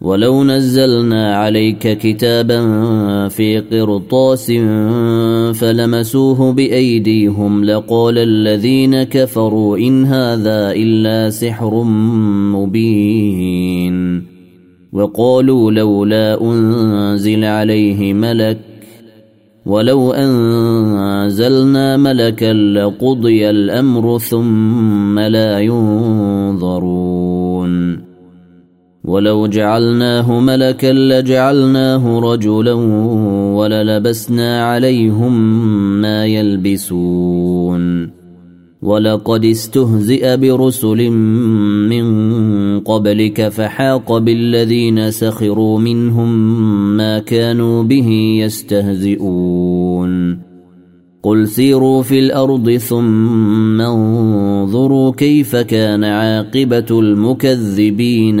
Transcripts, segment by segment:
ولو نزلنا عليك كتابا في قرطاس فلمسوه بايديهم لقال الذين كفروا ان هذا الا سحر مبين وقالوا لولا انزل عليه ملك ولو انزلنا ملكا لقضي الامر ثم لا ينظرون ولو جعلناه ملكا لجعلناه رجلا وللبسنا عليهم ما يلبسون. ولقد استهزئ برسل من قبلك فحاق بالذين سخروا منهم ما كانوا به يستهزئون. قل سيروا في الأرض ثم انظروا كيف كان عاقبة المكذبين.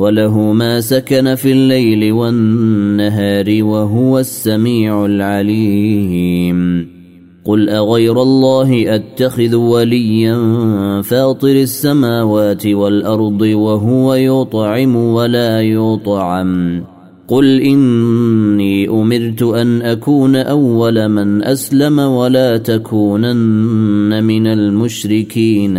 وله ما سكن في الليل والنهار وهو السميع العليم. قل أغير الله أتخذ وليا فاطر السماوات والأرض وهو يطعم ولا يطعم. قل إني أمرت أن أكون أول من أسلم ولا تكونن من المشركين.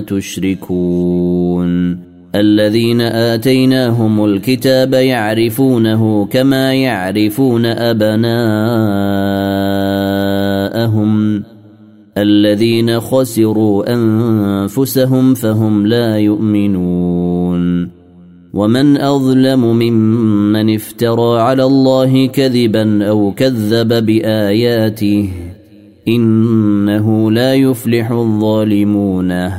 تشركون. الذين آتيناهم الكتاب يعرفونه كما يعرفون أبناءهم. الذين خسروا أنفسهم فهم لا يؤمنون. ومن أظلم ممن افترى على الله كذبا أو كذب بآياته إنه لا يفلح الظالمون.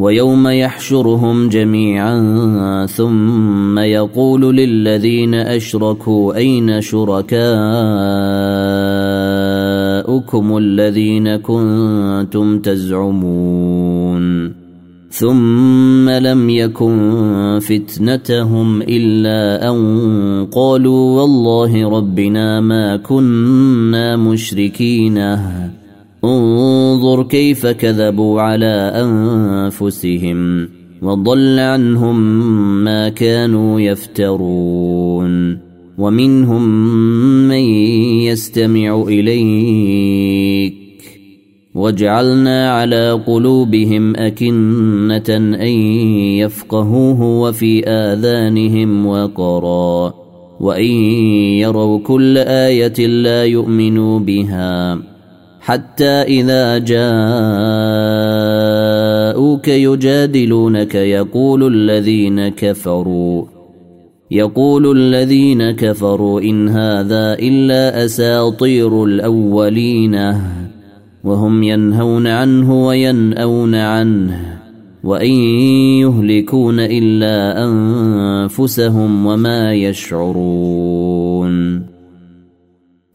ويوم يحشرهم جميعا ثم يقول للذين أشركوا أين شركاؤكم الذين كنتم تزعمون ثم لم يكن فتنتهم إلا أن قالوا والله ربنا ما كنا مشركين انظر كيف كذبوا على أنفسهم وضل عنهم ما كانوا يفترون ومنهم من يستمع إليك وجعلنا على قلوبهم أكنة أن يفقهوه وفي آذانهم وقرا وإن يروا كل آية لا يؤمنوا بها حتى إذا جاءوك يجادلونك يقول الذين كفروا يقول الذين كفروا إن هذا إلا أساطير الأولين وهم ينهون عنه وينأون عنه وإن يهلكون إلا أنفسهم وما يشعرون.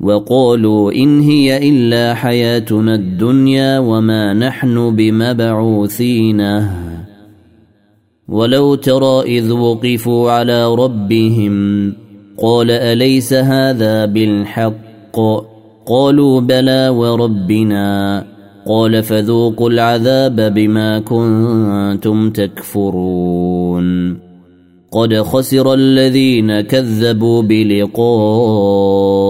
وقالوا إن هي إلا حياتنا الدنيا وما نحن بمبعوثين. ولو ترى إذ وقفوا على ربهم قال أليس هذا بالحق؟ قالوا بلى وربنا. قال فذوقوا العذاب بما كنتم تكفرون. قد خسر الذين كذبوا بلقاء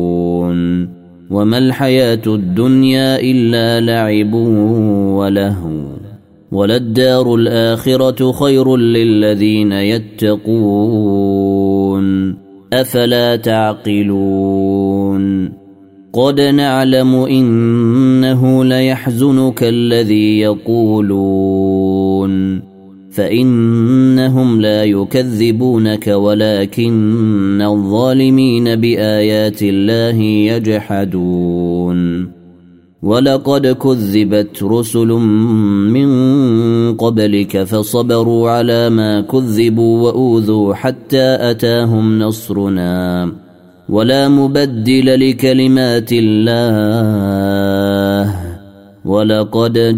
وما الحياة الدنيا إلا لعب ولهو وللدار الآخرة خير للذين يتقون أفلا تعقلون قد نعلم إنه ليحزنك الذي يقولون فانهم لا يكذبونك ولكن الظالمين بايات الله يجحدون ولقد كذبت رسل من قبلك فصبروا على ما كذبوا واوذوا حتى اتاهم نصرنا ولا مبدل لكلمات الله ولقد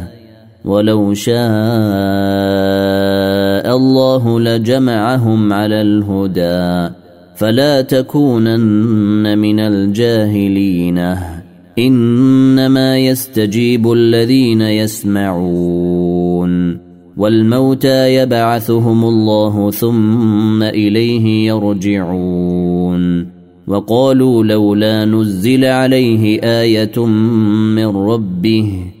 ولو شاء الله لجمعهم على الهدى فلا تكونن من الجاهلين. إنما يستجيب الذين يسمعون. والموتى يبعثهم الله ثم إليه يرجعون. وقالوا لولا نزل عليه آية من ربه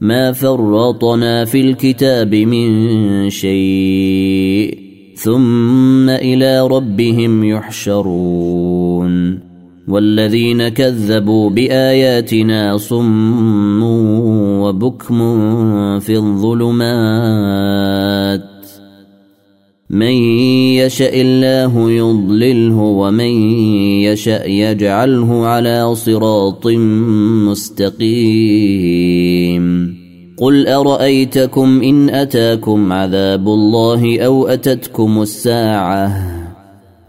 ما فرطنا في الكتاب من شيء ثم إلى ربهم يحشرون والذين كذبوا بآياتنا صم وبكم في الظلمات من يشاء الله يضلله ومن يشاء يجعله على صراط مستقيم. قل أرأيتكم إن أتاكم عذاب الله أو أتتكم الساعة؟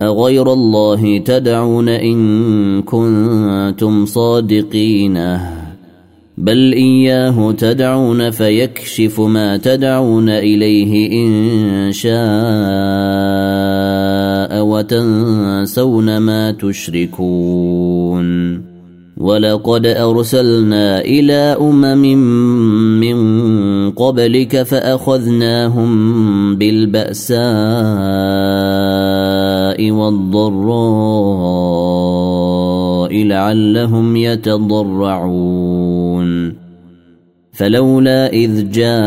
أغير الله تدعون إن كنتم صادقين؟ بل اياه تدعون فيكشف ما تدعون اليه ان شاء وتنسون ما تشركون ولقد ارسلنا إلى امم من قبلك فاخذناهم بالباساء والضراء لعلهم يتضرعون فلولا إذ جاءهم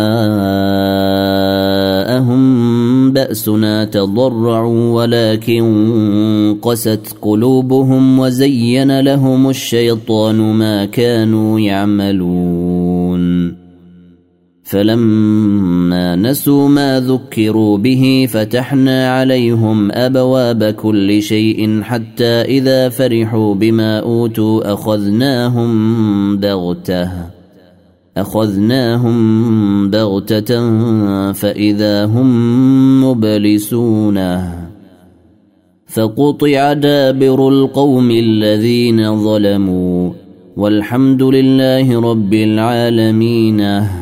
بأسنا تضرعوا ولكن قست قلوبهم وزين لهم الشيطان ما كانوا يعملون. فلما نسوا ما ذكروا به فتحنا عليهم أبواب كل شيء حتى إذا فرحوا بما أوتوا أخذناهم بغتة. أخذناهم بغتة فإذا هم مبلسون. فقطع دابر القوم الذين ظلموا. والحمد لله رب العالمين.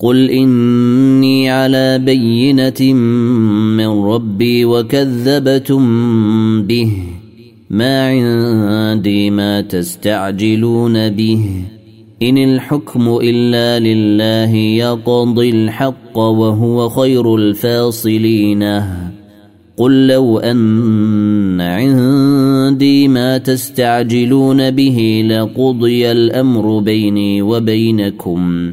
قل اني على بينه من ربي وكذبتم به ما عندي ما تستعجلون به ان الحكم الا لله يقضي الحق وهو خير الفاصلين قل لو ان عندي ما تستعجلون به لقضي الامر بيني وبينكم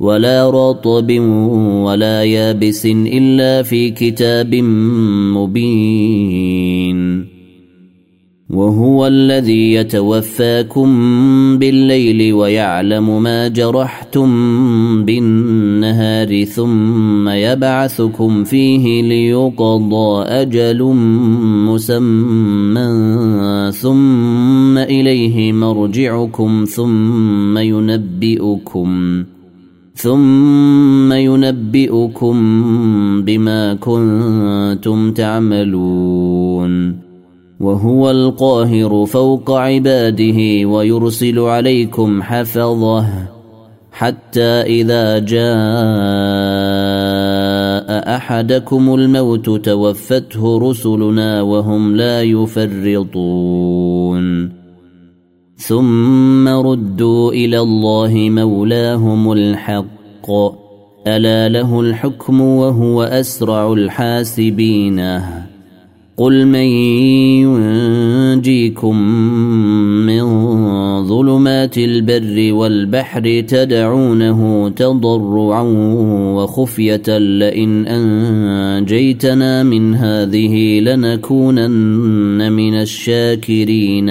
ولا رطب ولا يابس إلا في كتاب مبين. وهو الذي يتوفاكم بالليل ويعلم ما جرحتم بالنهار ثم يبعثكم فيه ليقضى أجل مسمى ثم إليه مرجعكم ثم ينبئكم. ثم ينبئكم بما كنتم تعملون. وهو القاهر فوق عباده ويرسل عليكم حفظه حتى إذا جاء أحدكم الموت توفته رسلنا وهم لا يفرطون. ثم ردوا إلى الله مولاهم الحق الا له الحكم وهو اسرع الحاسبين قل من ينجيكم من ظلمات البر والبحر تدعونه تضرعا وخفيه لئن انجيتنا من هذه لنكونن من الشاكرين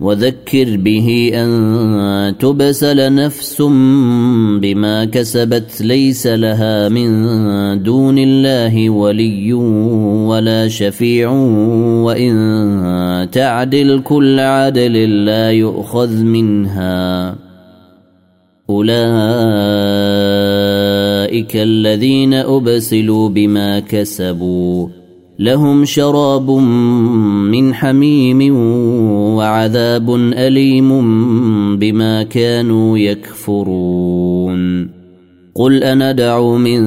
وذكر به أن تبسل نفس بما كسبت ليس لها من دون الله ولي ولا شفيع وإن تعدل كل عدل لا يؤخذ منها. أولئك الذين أبسلوا بما كسبوا. لهم شراب من حميم وعذاب أليم بما كانوا يكفرون. قل اندع من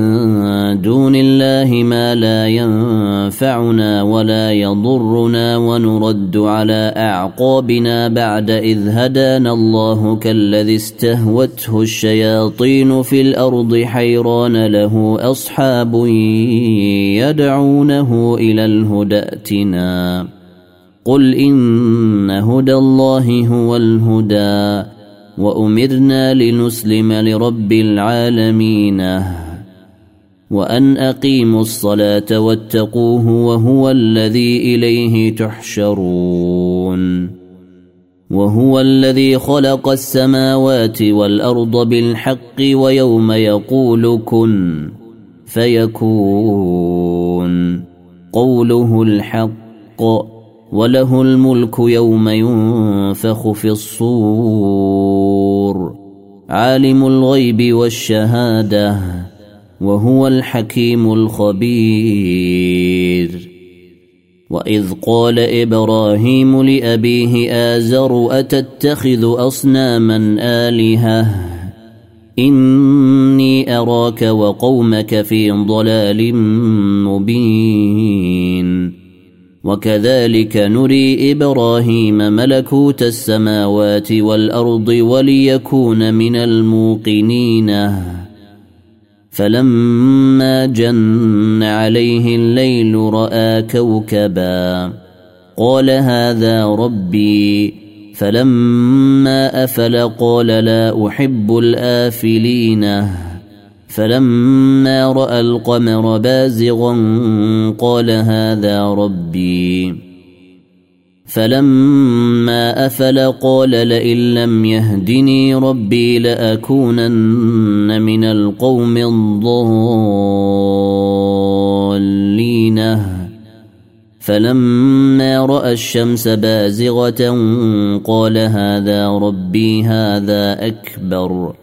دون الله ما لا ينفعنا ولا يضرنا ونرد على اعقابنا بعد اذ هدانا الله كالذي استهوته الشياطين في الأرض حيران له اصحاب يدعونه إلى الهدى ائتنا. قل ان هدى الله هو الهدى. وأمرنا لنسلم لرب العالمين وأن أقيموا الصلاة واتقوه وهو الذي إليه تحشرون وهو الذي خلق السماوات والأرض بالحق ويوم يقول كن فيكون قوله الحق. وله الملك يوم ينفخ في الصور عالم الغيب والشهادة وهو الحكيم الخبير. وإذ قال إبراهيم لأبيه آزر أتتخذ أصناما آلهة؟ إني أراك وقومك في ضلال مبين. وكذلك نري إبراهيم ملكوت السماوات والأرض وليكون من الموقنين. فلما جن عليه الليل رأى كوكبا قال هذا ربي فلما أفل قال لا أحب الآفلين فلما رأى القمر بازغا قال هذا ربي. فلما أفل قال لئن لم يهدني ربي لأكونن من القوم الضالين. فلما رأى الشمس بازغة قال هذا ربي هذا أكبر.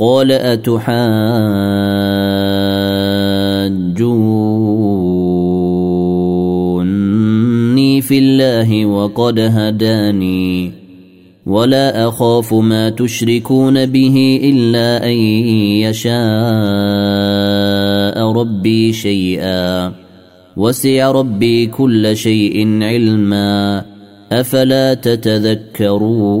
قال أتحاجوني في الله وقد هداني ولا أخاف ما تشركون به إلا أن يشاء ربي شيئا وسع ربي كل شيء علما أفلا تتذكرون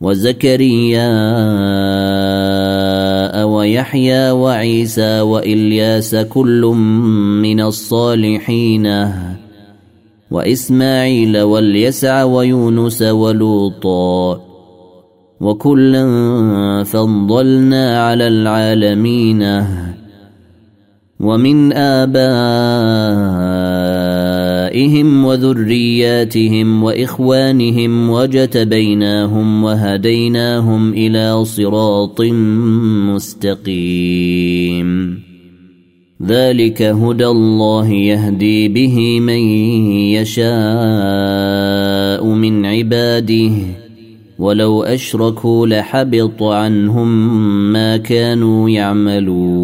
وزكريا ويحيى وعيسى وإلياس كل من الصالحين وإسماعيل واليسع ويونس ولوطا وكلا فضلنا على العالمين ومن آبائهم وذرياتهم وإخوانهم وجتبيناهم وهديناهم إلى صراط مستقيم. ذلك هدى الله يهدي به من يشاء من عباده. ولو أشركوا لحبط عنهم ما كانوا يعملون.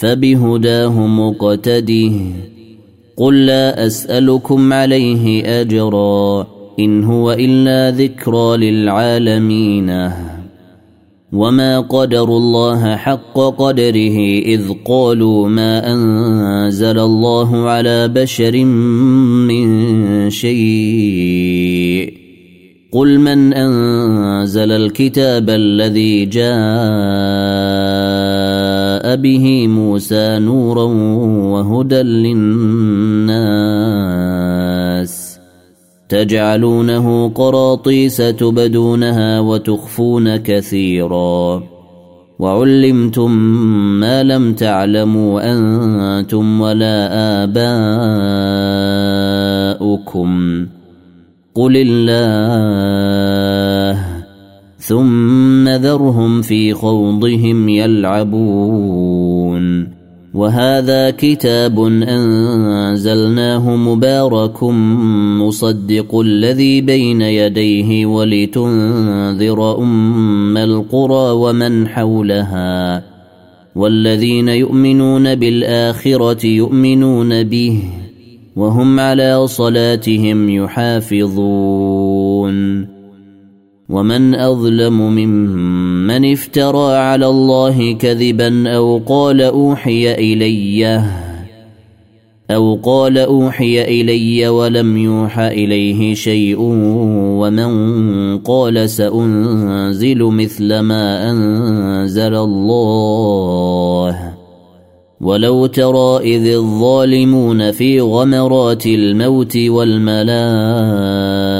فبهداه مقتده. قل لا أسألكم عليه أجرا إن هو إلا ذكرى للعالمين. وما قدروا الله حق قدره إذ قالوا ما أنزل الله على بشر من شيء. قل من أنزل الكتاب الذي جاء به موسى نورا وهدى للناس. تجعلونه قراطيس تبدونها وتخفون كثيرا. وعلمتم ما لم تعلموا أنتم ولا آباؤكم. قل الله ثم ذرهم في خوضهم يلعبون. وهذا كتاب أنزلناه مبارك مصدق الذي بين يديه ولتنذر أم القرى ومن حولها. والذين يؤمنون بالآخرة يؤمنون به وهم على صلاتهم يحافظون. ومن أظلم ممن افترى على الله كذبا أو قال أوحي إلي أو قال أوحي إلي ولم يوحى إليه شيء ومن قال سأنزل مثل ما أنزل الله. ولو ترى إذ الظالمون في غمرات الموت والملائكة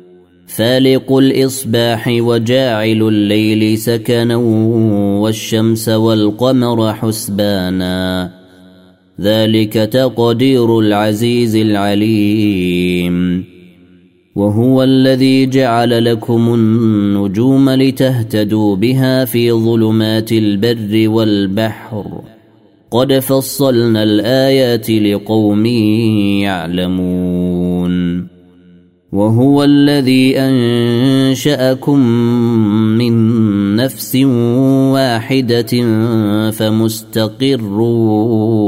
فالق الإصباح وجاعل الليل سكنا والشمس والقمر حسبانا. ذلك تقدير العزيز العليم. وهو الذي جعل لكم النجوم لتهتدوا بها في ظلمات البر والبحر. قد فصلنا الآيات لقوم يعلمون. وهو الذي أنشأكم من نفس واحدة فمستقر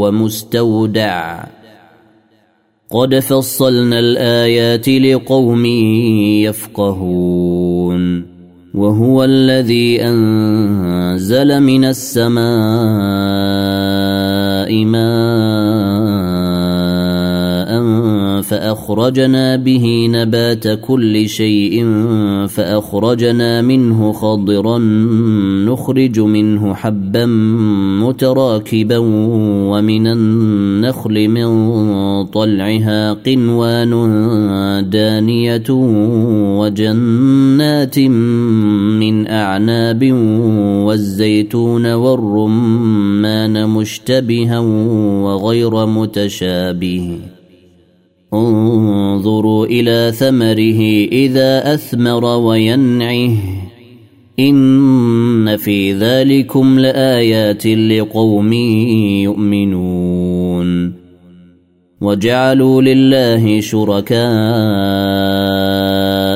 ومستودع. قد فصلنا الآيات لقوم يفقهون. وهو الذي أنزل من السماء ماء فأخرجنا به نبات كل شيء فأخرجنا منه خضرا نخرج منه حبا متراكبا ومن النخل من طلعها قنوان دانية وجنات من أعناب والزيتون والرمان مشتبها وغير متشابه انظروا إلى ثمره إذا أثمر وينعه. إن في ذلكم لآيات لقوم يؤمنون. وجعلوا لله شركاء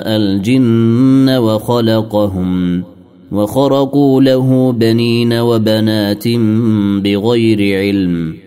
الجن وخلقهم وخرقوا له بنين وبنات بغير علم.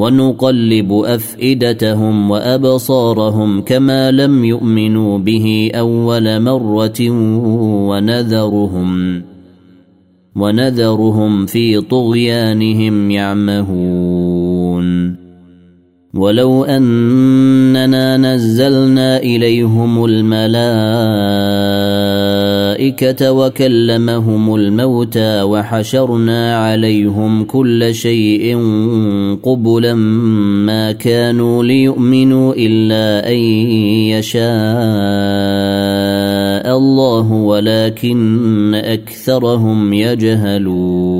ونقلب أفئدتهم وأبصارهم كما لم يؤمنوا به أول مرة ونذرهم ونذرهم في طغيانهم يعمهون. ولو أننا نزلنا إليهم الملائكة الملائكة وكلمهم الموتى وحشرنا عليهم كل شيء قبلا ما كانوا ليؤمنوا إلا أن يشاء الله ولكن أكثرهم يجهلون.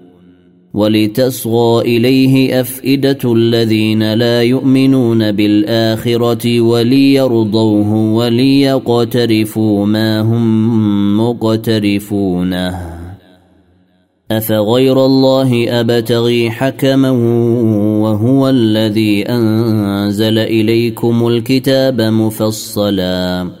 ولتصغى إليه أفئدة الذين لا يؤمنون بالآخرة وليرضوه وليقترفوا ما هم مقترفونه. أفغير الله أبتغي حكما وهو الذي أنزل إليكم الكتاب مفصلا.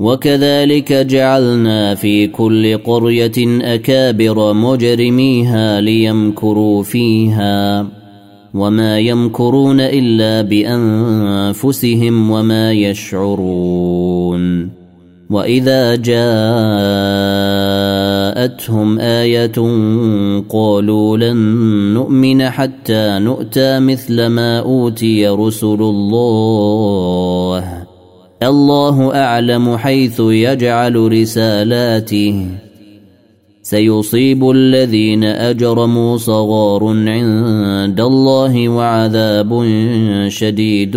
وكذلك جعلنا في كل قرية أكابر مجرميها ليمكروا فيها وما يمكرون إلا بأنفسهم وما يشعرون وإذا جاءتهم آية قالوا لن نؤمن حتى نؤتى مثل ما أوتي رسل الله الله أعلم حيث يجعل رسالاته. سيصيب الذين أجرموا صغار عند الله وعذاب شديد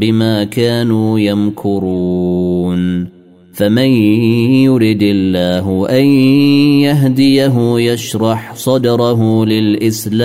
بما كانوا يمكرون. فمن يرد الله أن يهديه يشرح صدره للإسلام.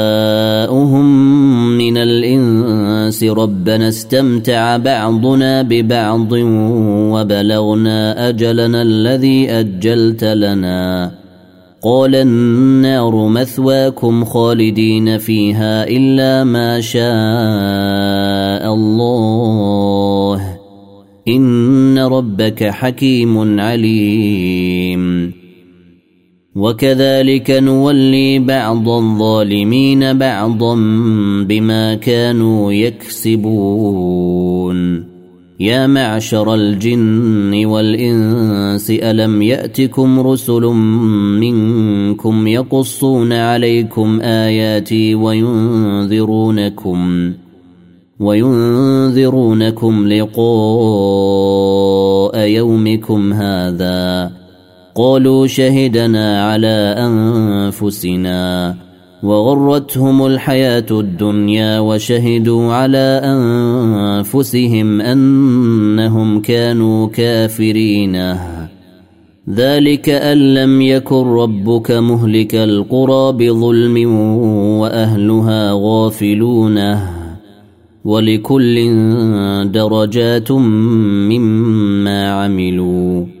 الانس ربنا استمتع بعضنا ببعض وبلغنا أجلنا الذي أجلت لنا. قال النار مثواكم خالدين فيها إلا ما شاء الله. إن ربك حكيم عليم. وكذلك نولي بعض الظالمين بعضا بما كانوا يكسبون. يا معشر الجن والإنس ألم يأتكم رسل منكم يقصون عليكم آياتي وينذرونكم وينذرونكم لقاء يومكم هذا؟ قالوا شهدنا على أنفسنا وغرتهم الحياة الدنيا وشهدوا على أنفسهم أنهم كانوا كافرين. ذلك أن لم يكن ربك مهلك القرى بظلم وأهلها غافلون. ولكل درجات مما عملوا.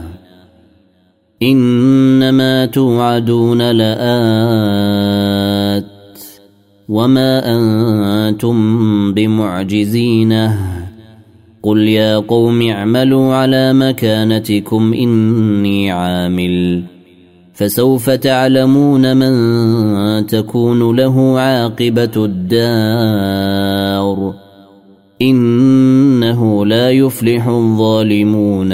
إنما توعدون لآت وما أنتم بمعجزين. قل يا قوم اعملوا على مكانتكم إني عامل. فسوف تعلمون من تكون له عاقبة الدار. إنه لا يفلح الظالمون.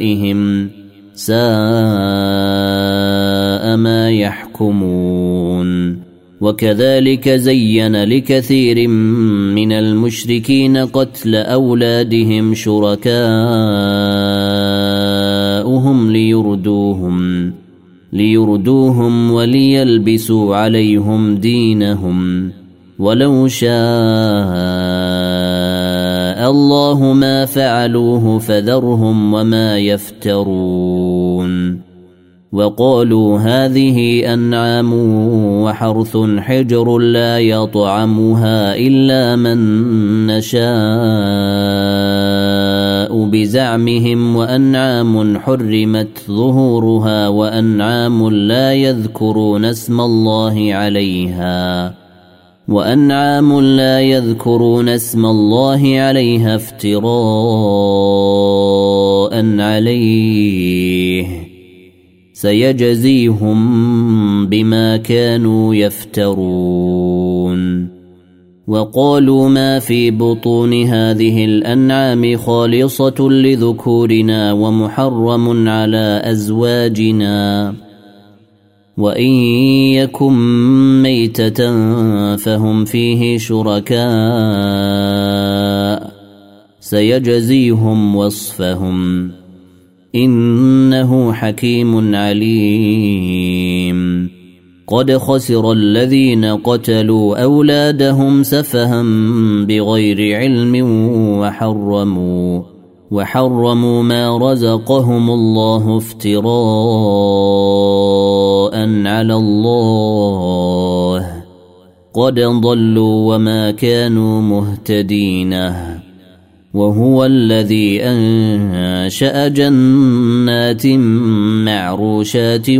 آبائهم ساء ما يحكمون وكذلك زين لكثير من المشركين قتل أولادهم شركاؤهم ليردوهم ليردوهم وليلبسوا عليهم دينهم ولو شاء الله ما فعلوه فذرهم وما يفترون. وقالوا هذه أنعام وحرث حجر لا يطعمها إلا من نشاء بزعمهم وأنعام حرمت ظهورها وأنعام لا يذكرون اسم الله عليها. وانعام لا يذكرون اسم الله عليها افتراء عليه. سيجزيهم بما كانوا يفترون. وقالوا ما في بطون هذه الأنعام خالصة لذكورنا ومحرم على أزواجنا. وإن يكن ميتة فهم فيه شركاء سيجزيهم وصفهم إنه حكيم عليم. قد خسر الذين قتلوا أولادهم سفها بغير علم وحرموا وحرموا ما رزقهم الله افتراء على الله. قد ضلوا وما كانوا مهتدين. وهو الذي أنشأ جنات معروشات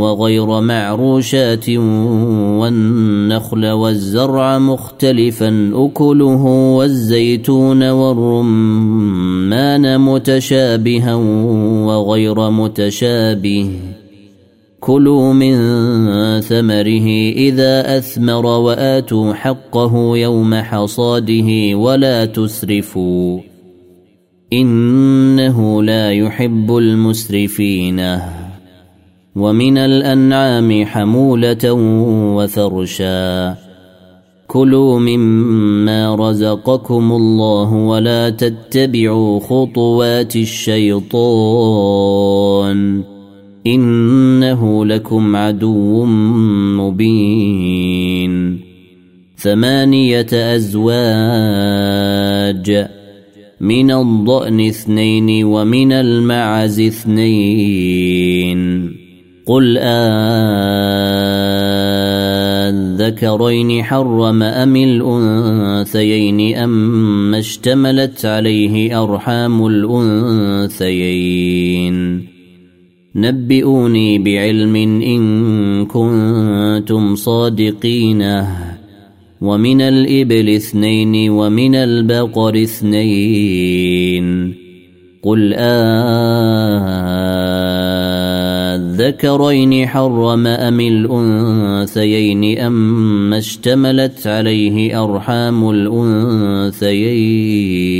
وغير معروشات والنخل والزرع مختلفا أكله والزيتون والرمان متشابها وغير متشابه. كلوا من ثمره إذا أثمر وآتوا حقه يوم حصاده ولا تسرفوا إنه لا يحب المسرفين. ومن الأنعام حمولة وفرشا. كلوا مما رزقكم الله ولا تتبعوا خطوات الشيطان. إنه لكم عدو مبين. ثمانية أزواج من الضأن اثنين ومن المعز اثنين. قل الذكرين حرم أم الأنثيين أم اشتملت عليه أرحام الأنثيين. نبئوني بعلم إن كنتم صادقين. ومن الإبل اثنين ومن البقر اثنين. قل الذكرين حرم أم الأنثيين اما اشتملت عليه أرحام الأنثيين؟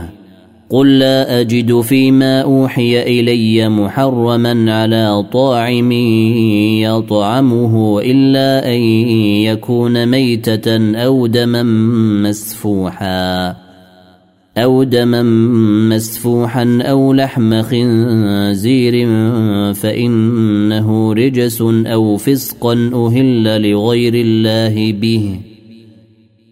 قل لا أجد فيما أوحي إلي محرما على طاعم يطعمه إلا أن يكون ميتة أو دما مسفوحا أو دما مسفوحا أو لحم خنزير فإنه رجس أو فسقا أهل لغير الله به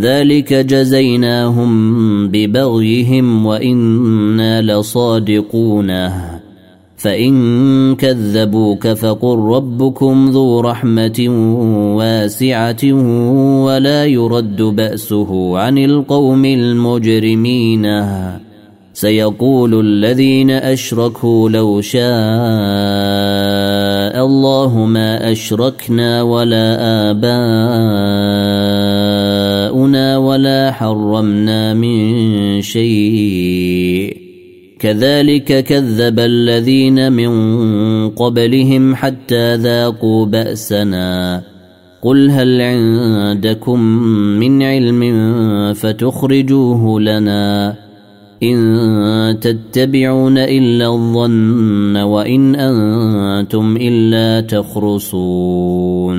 ذلك جزيناهم ببغيهم وإنا لصادقون. فإن كذبوك فقل ربكم ذو رحمة واسعة ولا يرد بأسه عن القوم المجرمين. سيقول الذين أشركوا لو شاء الله ما أشركنا ولا اباؤنا ولا حرمنا من شيء كذلك كذب الذين من قبلهم حتى ذاقوا باسنا قل هل عندكم من علم فتخرجوه لنا إن تتبعون إلا الظن وإن أنتم إلا تخرصون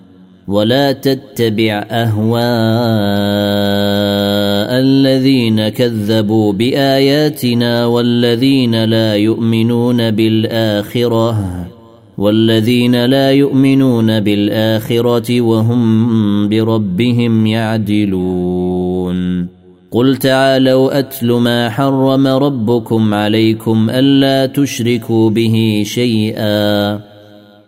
ولا تتبع أهواء الذين كذبوا بآياتنا والذين لا يؤمنون بالآخرة والذين لا يؤمنون بالآخرة وهم بربهم يعدلون. قل تعالوا أتل ما حرم ربكم عليكم ألا تشركوا به شيئا.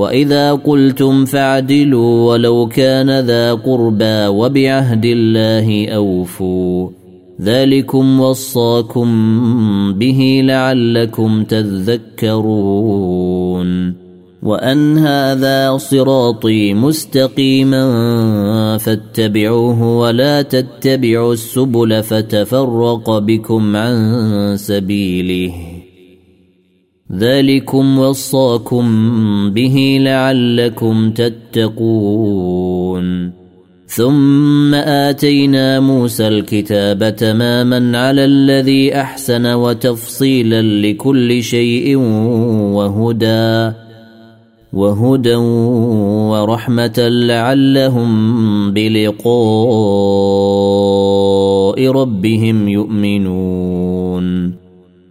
وإذا قلتم فاعدلوا ولو كان ذا قربى وبعهد الله أوفوا. ذلكم وصاكم به لعلكم تذكرون. وأن هذا صراطي مستقيما فاتبعوه ولا تتبعوا السبل فتفرق بكم عن سبيله. ذلكم وصاكم به لعلكم تتقون. ثم آتينا موسى الكتاب تماما على الذي أحسن وتفصيلا لكل شيء وهدى وهدى ورحمة لعلهم بلقاء ربهم يؤمنون.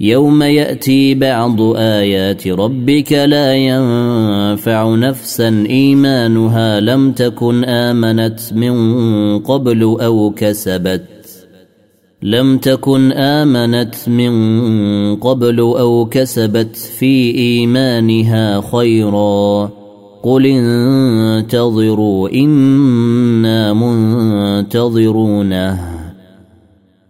يوم ياتي بعض ايات ربك لا ينفع نفسا ايمانها لم تكن امنت من قبل أو كسبت لم تكن امنت من قبل أو كسبت في ايمانها خيرا قل انتظروا أنا منتظرونه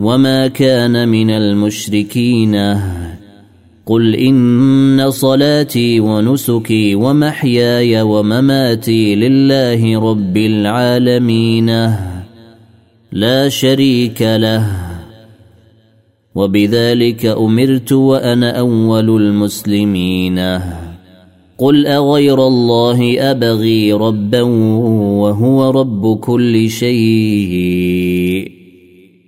وما كان من المشركين. قل ان صلاتي ونسكي ومحياي ومماتي لله رب العالمين. لا شريك له. وبذلك امرت وأنا اول المسلمين. قل اغير الله ابغي ربا وهو رب كل شيء.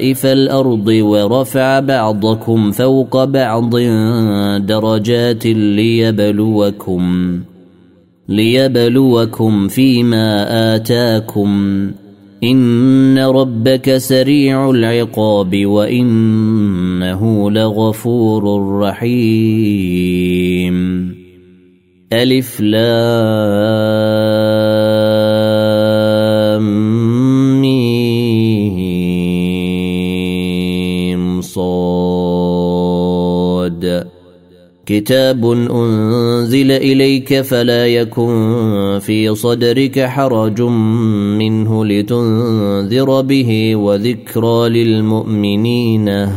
خلائف الأرض ورفع بعضكم فوق بعض درجات ليبلوكم ليبلوكم فيما آتاكم. إن ربك سريع العقاب وإنه لغفور رحيم. ألف لام. كتاب أنزل إليك فلا يكن في صدرك حرج منه لتنذر به وذكرى للمؤمنين.